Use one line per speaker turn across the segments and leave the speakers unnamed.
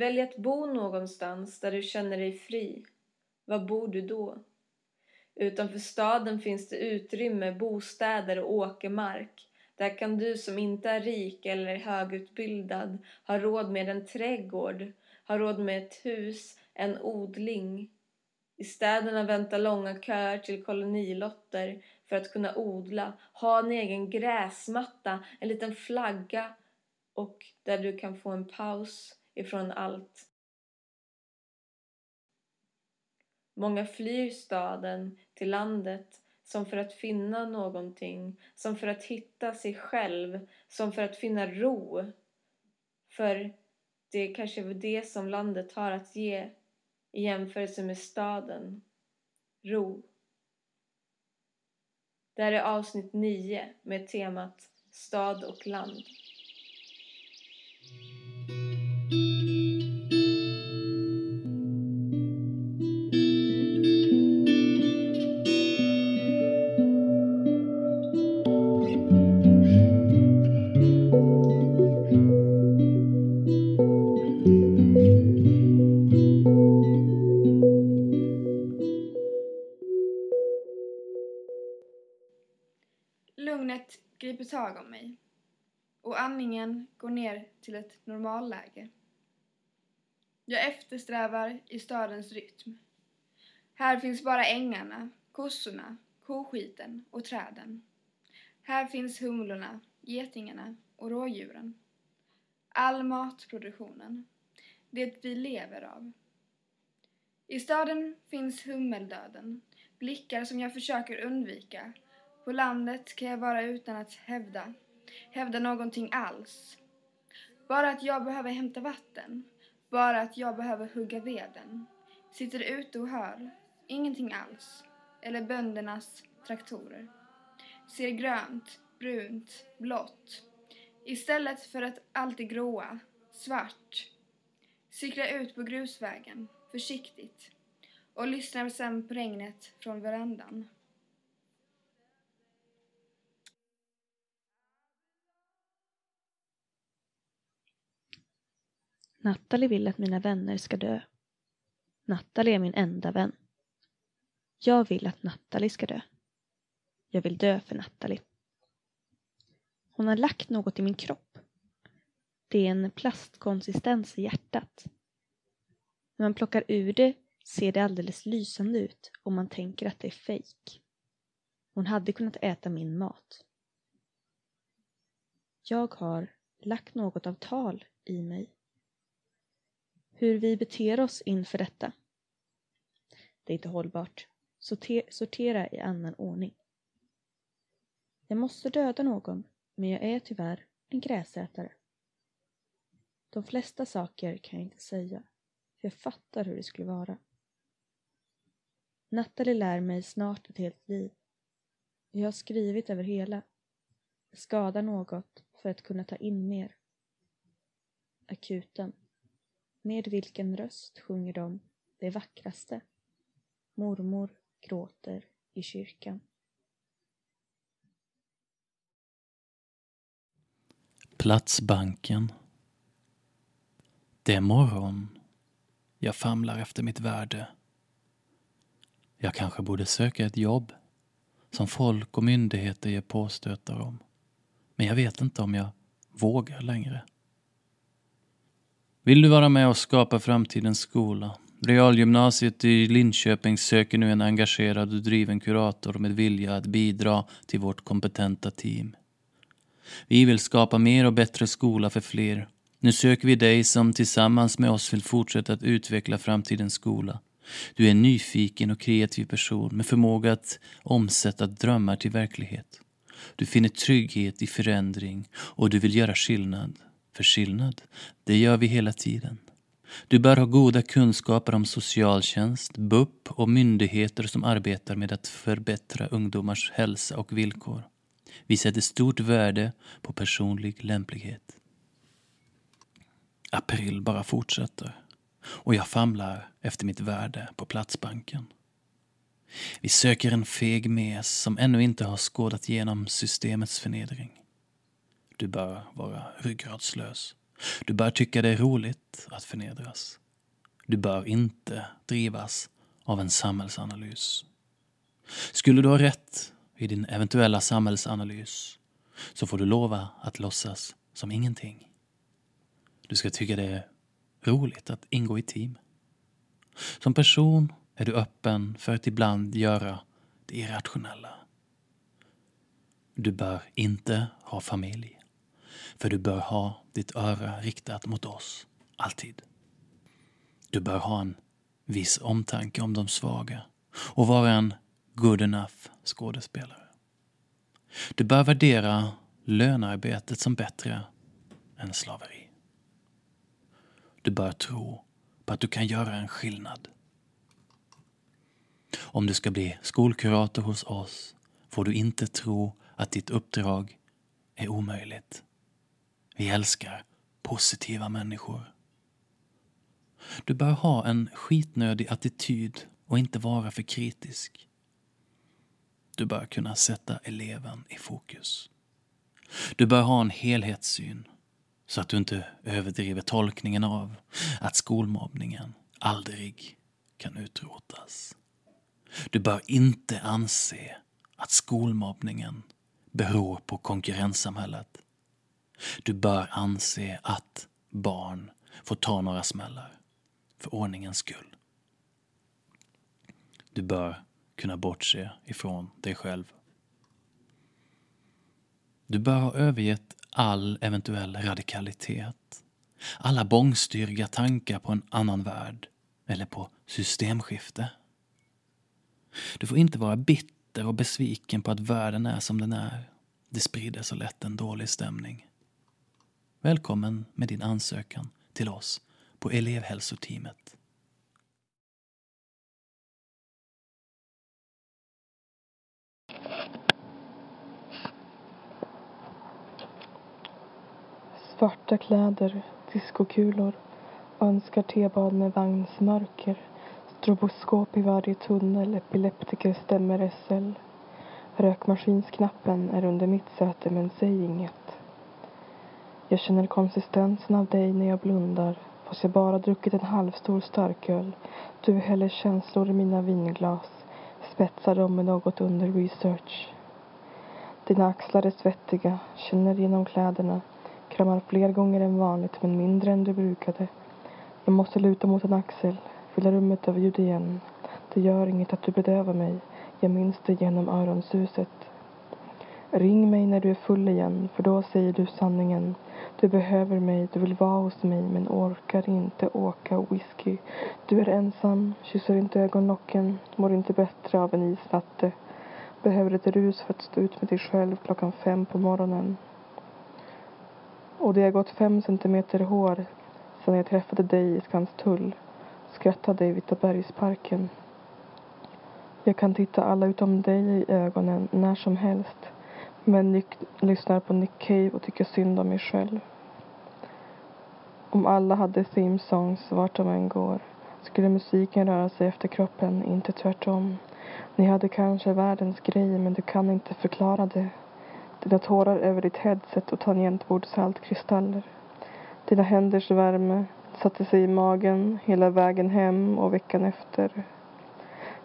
välja väljer att bo någonstans där du känner dig fri, var bor du då? Utanför staden finns det utrymme, bostäder och åkermark. Där kan du som inte är rik eller högutbildad ha råd med en trädgård, ha råd med ett hus, en odling. I städerna väntar långa köer till kolonilotter för att kunna odla, ha en egen gräsmatta, en liten flagga och där du kan få en paus ifrån allt. Många flyr staden till landet som för att finna någonting, som för att hitta sig själv, som för att finna ro. För det är kanske det som landet har att ge i jämförelse med staden. Ro. Det här är avsnitt 9 med temat Stad och land.
Griper mig och andningen går ner till ett normalläge. Jag eftersträvar i stadens rytm. Här finns bara ängarna, kossorna, koskiten och träden. Här finns humlorna, getingarna och rådjuren. All matproduktionen. Det vi lever av. I staden finns hummeldöden, blickar som jag försöker undvika. På landet kan jag vara utan att hävda, hävda någonting alls. Bara att jag behöver hämta vatten, bara att jag behöver hugga veden. Sitter ute och hör, ingenting alls. Eller böndernas traktorer. Ser grönt, brunt, blått. Istället för att alltid gråa, svart. Cyklar ut på grusvägen, försiktigt. Och lyssnar sen på regnet från verandan.
Nathalie vill att mina vänner ska dö. Nathalie är min enda vän. Jag vill att Nathalie ska dö. Jag vill dö för Nathalie. Hon har lagt något i min kropp. Det är en plastkonsistens i hjärtat. När man plockar ur det ser det alldeles lysande ut och man tänker att det är fejk. Hon hade kunnat äta min mat. Jag har lagt något av tal i mig. Hur vi beter oss inför detta. Det är inte hållbart. Sortera i annan ordning. Jag måste döda någon, men jag är tyvärr en gräsätare. De flesta saker kan jag inte säga, för jag fattar hur det skulle vara. Nathalie lär mig snart ett helt liv. Jag har skrivit över hela. Jag skadar något för att kunna ta in mer. Akuten. Med vilken röst sjunger de det vackraste? Mormor gråter i kyrkan.
Platsbanken. Det är morgon. Jag famlar efter mitt värde. Jag kanske borde söka ett jobb som folk och myndigheter ger påstötar om. Men jag vet inte om jag vågar längre. Vill du vara med och skapa framtidens skola? Realgymnasiet i Linköping söker nu en engagerad och driven kurator med vilja att bidra till vårt kompetenta team. Vi vill skapa mer och bättre skola för fler. Nu söker vi dig som tillsammans med oss vill fortsätta att utveckla framtidens skola. Du är en nyfiken och kreativ person med förmåga att omsätta drömmar till verklighet. Du finner trygghet i förändring och du vill göra skillnad. För skillnad, det gör vi hela tiden. Du bör ha goda kunskaper om socialtjänst, BUP och myndigheter som arbetar med att förbättra ungdomars hälsa och villkor. Vi sätter stort värde på personlig lämplighet. April bara fortsätter och jag famlar efter mitt värde på Platsbanken. Vi söker en feg mes som ännu inte har skådat igenom systemets förnedring. Du bör vara ryggradslös Du bör tycka det är roligt att förnedras. Du bör inte drivas av en samhällsanalys. Skulle du ha rätt i din eventuella samhällsanalys så får du lova att låtsas som ingenting. Du ska tycka det är roligt att ingå i team. Som person är du öppen för att ibland göra det irrationella. Du bör inte ha familj. För du bör ha ditt öra riktat mot oss, alltid. Du bör ha en viss omtanke om de svaga och vara en good enough skådespelare. Du bör värdera lönearbetet som bättre än slaveri. Du bör tro på att du kan göra en skillnad. Om du ska bli skolkurator hos oss får du inte tro att ditt uppdrag är omöjligt. Vi älskar positiva människor. Du bör ha en skitnödig attityd och inte vara för kritisk. Du bör kunna sätta eleven i fokus. Du bör ha en helhetssyn så att du inte överdriver tolkningen av att skolmobbningen aldrig kan utrotas. Du bör inte anse att skolmobbningen beror på konkurrenssamhället. Du bör anse att barn får ta några smällar för ordningens skull. Du bör kunna bortse ifrån dig själv. Du bör ha övergett all eventuell radikalitet, alla bångstyriga tankar på en annan värld eller på systemskifte. Du får inte vara bitter och besviken på att världen är som den är. Det sprider så lätt en dålig stämning. Välkommen med din ansökan till oss på elevhälsoteamet.
Svarta kläder, diskokulor, önskar tebad med vagnsmörker, stroboskop i varje tunnel, epileptiker stämmer SL. Rökmaskinsknappen är under mitt säte men säg inget. Jag känner konsistensen av dig när jag blundar fast jag bara druckit en halvstor starköl. Du häller känslor i mina vinglas, spetsar dem med något under research. Dina axlar är svettiga, känner genom kläderna kramar fler gånger än vanligt men mindre än du brukade. Jag måste luta mot en axel, fylla rummet av ljud igen. Det gör inget att du bedövar mig. Jag minns det genom öronsuset. Ring mig när du är full igen, för då säger du sanningen. Du behöver mig, du vill vara hos mig men orkar inte åka whisky. Du är ensam, kysser inte ögonlocken, mår inte bättre av en isnatte Behöver ett rus för att stå ut med dig själv klockan fem på morgonen. Och det har gått fem centimeter hår sedan jag träffade dig i Skanstull, skrattade i Vitabergsparken. Jag kan titta alla utom dig i ögonen när som helst men Nick lyssnar på Nick Cave och tycker synd om mig själv. Om alla hade theme songs vart de än går skulle musiken röra sig efter kroppen, inte tvärtom. Ni hade kanske världens grej men du kan inte förklara det. Dina tårar över ditt headset och tangentbordsaltkristaller. Dina händers värme satte sig i magen hela vägen hem och veckan efter.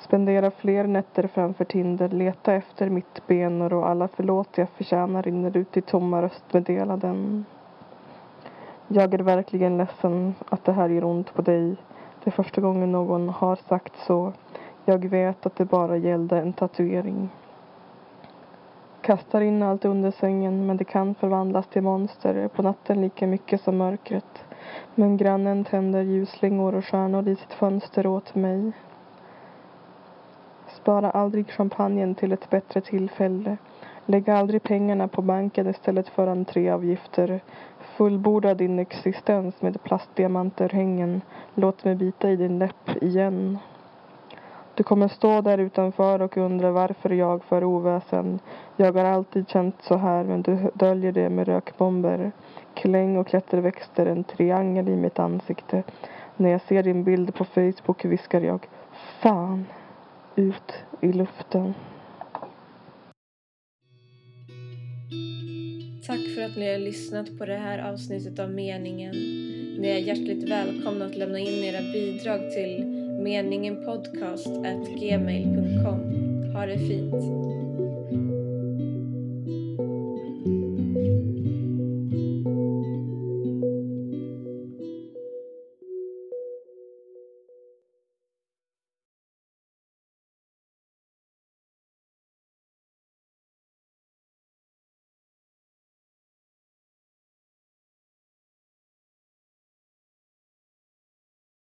Spendera fler nätter framför Tinder, leta efter mittbenor och alla förlåt jag förtjänar rinner ut i tomma röstmeddelanden. Jag är verkligen ledsen att det här gör ont på dig. Det är första gången någon har sagt så. Jag vet att det bara gällde en tatuering. Kastar in allt under sängen men det kan förvandlas till monster på natten lika mycket som mörkret. Men grannen tänder ljusslingor och stjärnor i sitt fönster åt mig. Spara aldrig champagnen till ett bättre tillfälle. Lägg aldrig pengarna på banken istället för entréavgifter. Fullborda din existens med plastdiamantörhängen. Låt mig bita i din läpp igen. Du kommer stå där utanför och undra varför jag för oväsen. Jag har alltid känt så här men du döljer det med rökbomber. Kläng och klätterväxter, en triangel i mitt ansikte. När jag ser din bild på Facebook viskar jag Fan! Ut i luften.
Tack för att ni har lyssnat på det här avsnittet av Meningen. Ni är hjärtligt välkomna att lämna in era bidrag till meningenpodcast.gmail.com. Ha det fint!